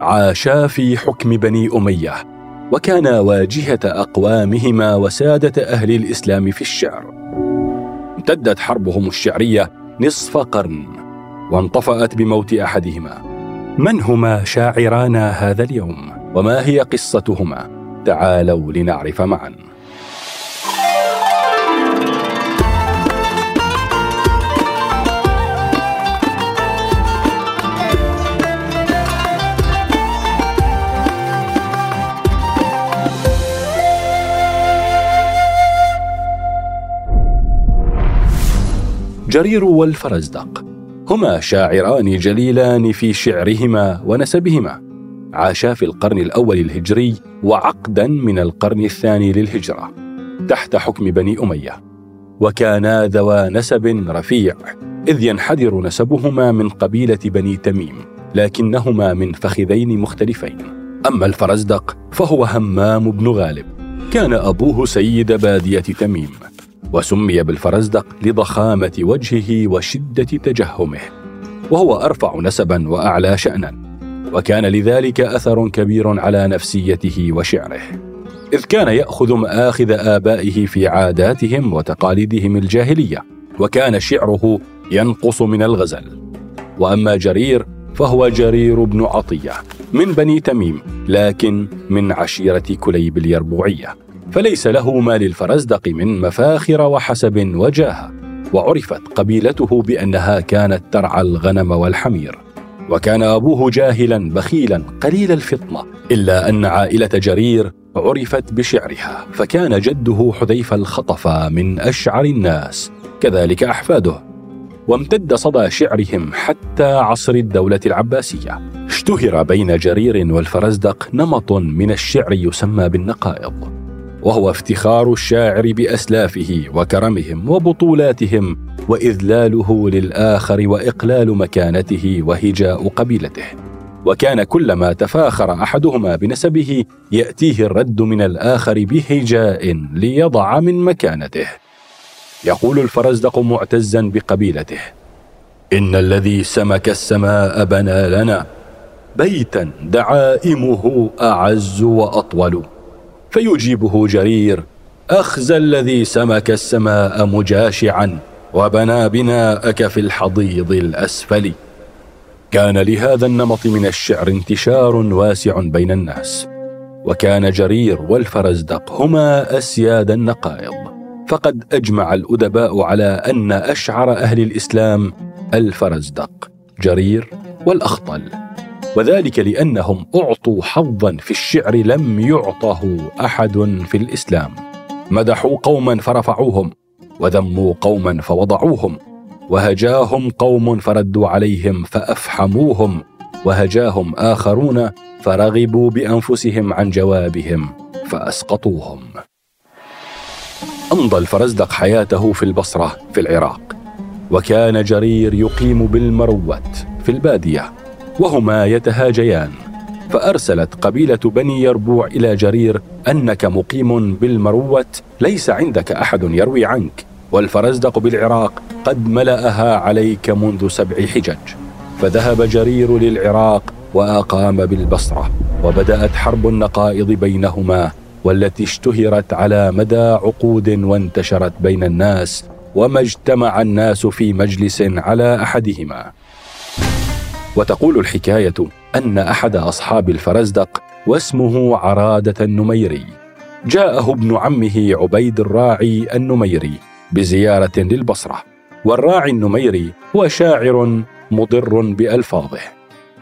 عاشا في حكم بني أمية وكانا واجهة أقوامهما وسادة أهل الإسلام في الشعر. امتدت حربهم الشعرية نصف قرن وانطفأت بموت أحدهما. من هما شاعرانا هذا اليوم؟ وما هي قصتهما؟ تعالوا لنعرف معا. جرير والفرزدق. هما شاعران جليلان في شعرهما ونسبهما. عاشا في القرن الأول الهجري وعقدا من القرن الثاني للهجرة تحت حكم بني أمية. وكانا ذوا نسب رفيع إذ ينحدر نسبهما من قبيلة بني تميم لكنهما من فخذين مختلفين. أما الفرزدق فهو همام بن غالب. كان أبوه سيد بادية تميم. وسمي بالفرزدق لضخامة وجهه وشدة تجهمه وهو أرفع نسبا وأعلى شانا وكان لذلك أثر كبير على نفسيته وشعره. إذ كان يأخذ مآخذ آبائه في عاداتهم وتقاليدهم الجاهلية وكان شعره ينقص من الغزل. وأما جرير فهو جرير بن عطية من بني تميم لكن من عشيرة كليب اليربوعية. فليس له ما للفرزدق من مفاخر وحسب وجاهه وعرفت قبيلته بأنها كانت ترعى الغنم والحمير وكان أبوه جاهلا بخيلا قليل الفطنة إلا أن عائلة جرير عرفت بشعرها فكان جده حذيفة الخطفى من أشعر الناس كذلك أحفاده وامتد صدى شعرهم حتى عصر الدولة العباسية. اشتهر بين جرير والفرزدق نمط من الشعر يسمى بالنقائض. وهو افتخار الشاعر بأسلافه وكرمهم وبطولاتهم وإذلاله للآخر وإقلال مكانته وهجاء قبيلته. وكان كلما تفاخر أحدهما بنسبه يأتيه الرد من الآخر بهجاء ليضع من مكانته. يقول الفرزدق معتزا بقبيلته إن الذي سمك السماء بنى لنا بيتا دعائمه أعز وأطول. فيجيبه جرير. اخزى الذي سمك السماء مجاشعا وبنى بناءك في الحضيض الأسفل. كان لهذا النمط من الشعر انتشار واسع بين الناس وكان جرير والفرزدق هما أسياد النقائض. فقد أجمع الأدباء على أن أشعر أهل الإسلام الفرزدق جرير والأخطل. وذلك لأنهم أعطوا حظا في الشعر لم يعطه أحد في الإسلام. مدحوا قوما فرفعوهم وذموا قوما فوضعوهم وهجاهم قوم فردوا عليهم فأفحموهم وهجاهم آخرون فرغبوا بأنفسهم عن جوابهم فأسقطوهم. أمضى الفرزدق حياته في البصرة في العراق وكان جرير يقيم بالمروت في البادية. وهما يتهاجيان. فأرسلت قبيلة بني يربوع إلى جرير أنك مقيم بالمروة ليس عندك أحد يروي عنك. والفرزدق بالعراق قد ملأها عليك منذ سبع حجج. فذهب جرير للعراق وأقام بالبصرة وبدأت حرب النقائض بينهما والتي اشتهرت على مدى عقود وانتشرت بين الناس وما اجتمع الناس في مجلس على أحدهما. وتقول الحكاية أن أحد أصحاب الفرزدق واسمه عرادة النميري. جاءه ابن عمه عبيد الراعي النميري بزيارة للبصرة والراعي النميري هو شاعر مضر بألفاظه.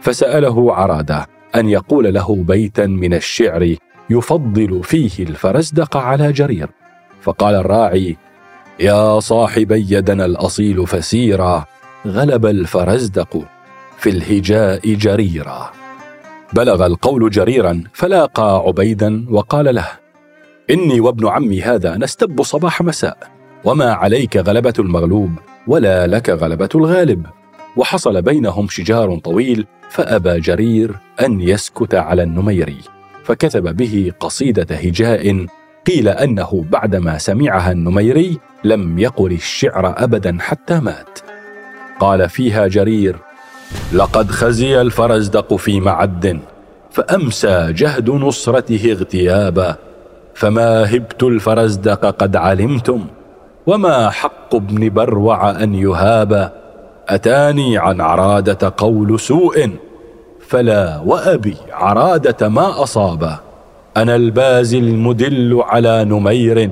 فسأله عرادة أن يقول له بيتا من الشعر يفضل فيه الفرزدق على جرير. فقال الراعي يا صاحبي يدنا الأصيل فسيرا غلب الفرزدق. في الهجاء جريرا. بلغ القول جريرا فلاقى عبيدا وقال له إني وابن عمي هذا نستب صباح مساء وما عليك غلبة المغلوب ولا لك غلبة الغالب. وحصل بينهم شجار طويل فأبى جرير أن يسكت على النميري فكتب به قصيدة هجاء قيل أنه بعدما سمعها النميري لم يقل الشعر أبدا حتى مات. قال فيها جرير لقد خزي الفرزدق في معد فأمسى جهد نصرته اغتيابا فما هبت الفرزدق قد علمتم وما حق ابن بروع أن يهابا أتاني عن عرادة قول سوء فلا وأبي عرادة ما أصابا. أنا البازي المدل على نمير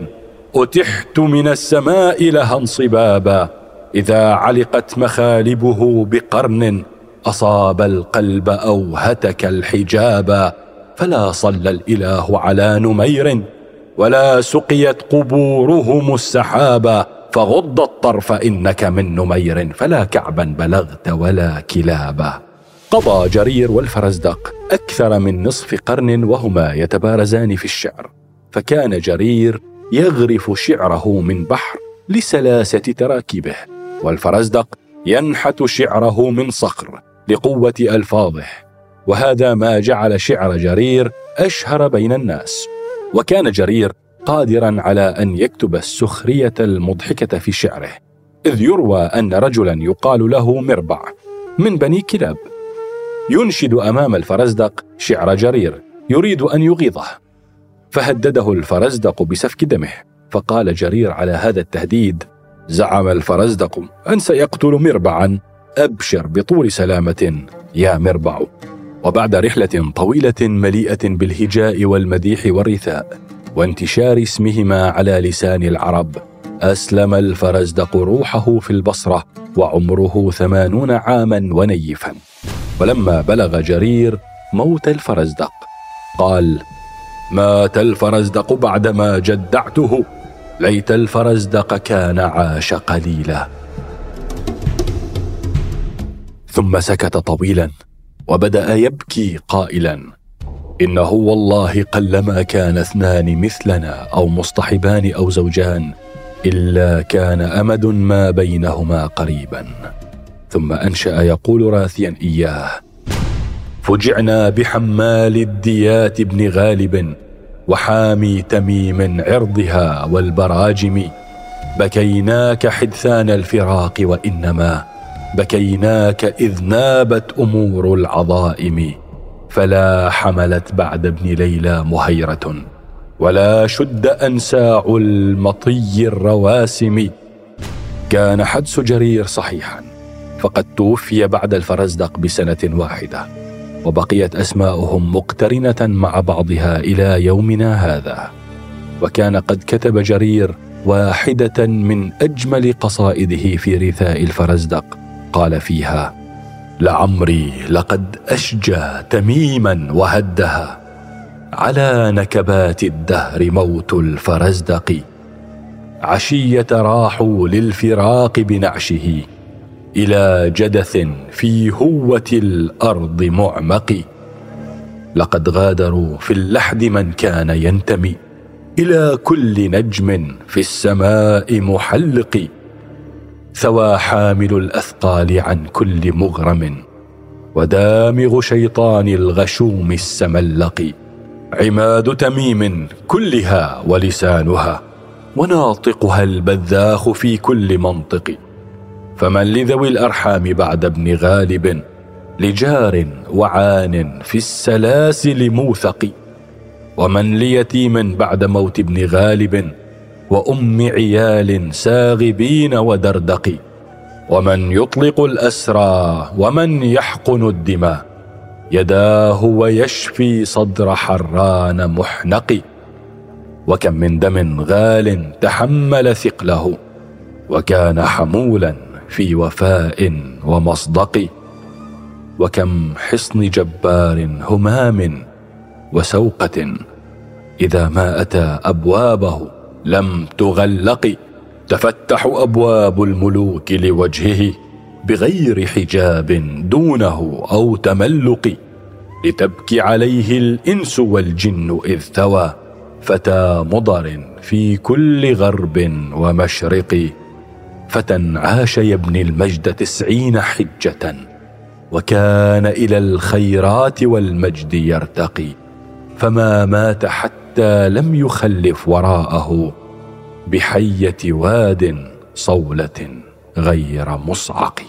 أتحت من السماء لها انصبابا. إذا علقت مخالبه بقرن أصاب القلب أو هتك الحجابا فلا صلى الإله على نمير ولا سقيت قبورهم السحابا فغض الطرف إنك من نمير فلا كعبا بلغت ولا كلابا قضى جرير والفرزدق أكثر من نصف قرن وهما يتبارزان في الشعر. فكان جرير يغرف شعره من بحر لسلاسة تراكيبه. والفرزدق ينحت شعره من صخر لقوة ألفاظه وهذا ما جعل شعر جرير أشهر بين الناس. وكان جرير قادرا على أن يكتب السخرية المضحكة في شعره إذ يروى أن رجلا يقال له مربع من بني كلاب. ينشد أمام الفرزدق شعر جرير يريد أن يغيظه. فهدده الفرزدق بسفك دمه فقال جرير على هذا التهديد زعم الفرزدق أن سيقتل مربعا. أبشر بطول سلامة يا مربع. وبعد رحلة طويلة مليئة بالهجاء والمديح والرثاء وانتشار اسمهما على لسان العرب أسلم الفرزدق روحه في البصرة وعمره ثمانون عاما ونيفا. ولما بلغ جرير موت الفرزدق قال مات الفرزدق بعدما جدعته ليت الفرزدق كان عاش قليلا. ثم سكت طويلا وبدأ يبكي قائلا. انه والله قلما كان اثنان مثلنا أو مصطحبان أو زوجان إلا كان أمد ما بينهما قريبا. ثم أنشأ يقول راثيا إياه فجعنا بحمال الديات بن غالب وحامي تميم عرضها والبراجم بكيناك حدثان الفراق وإنما بكيناك إذ نابت أمور العظائم فلا حملت بعد ابن ليلى مهيرة ولا شد أنساع المطي الرواسم. كان حدس جرير صحيحا فقد توفي بعد الفرزدق بسنة واحدة. وبقيت أسماؤهم مقترنة مع بعضها إلى يومنا هذا. وكان قد كتب جرير واحدة من أجمل قصائده في رثاء الفرزدق. قال فيها لعمري لقد أشجى تميما وهدها. على نكبات الدهر موت الفرزدق. عشية راحوا للفراق بنعشه. إلى جدث في هوة الأرض معمق. لقد غادروا في اللحد من كان ينتمي إلى كل نجم في السماء محلق ثوى حامل الأثقال عن كل مغرم ودامغ شيطان الغشوم السملق. عماد تميم كلها ولسانها وناطقها البذاخ في كل منطق. فمن لذوي الأرحام بعد ابن غالب لجار وعان في السلاسل موثق ومن ليتيم بعد موت ابن غالب وأم عيال ساغبين ودردق ومن يطلق الأسرى ومن يحقن الدماء يداه ويشفي صدر حران محنق وكم من دم غال تحمل ثقله وكان حمولا في وفاء ومصدق وكم حصن جبار همام وسوقة إذا ما أتى أبوابه لم تغلق تفتح أبواب الملوك لوجهه بغير حجاب دونه أو تملق لتبكي عليه الإنس والجن إذ ثوى فتى مضر في كل غرب ومشرق فتى عاش يبني المجد تسعين حجة وكان إلى الخيرات والمجد يرتقي فما مات حتى لم يخلف وراءه بحية واد صولة غير مصعق.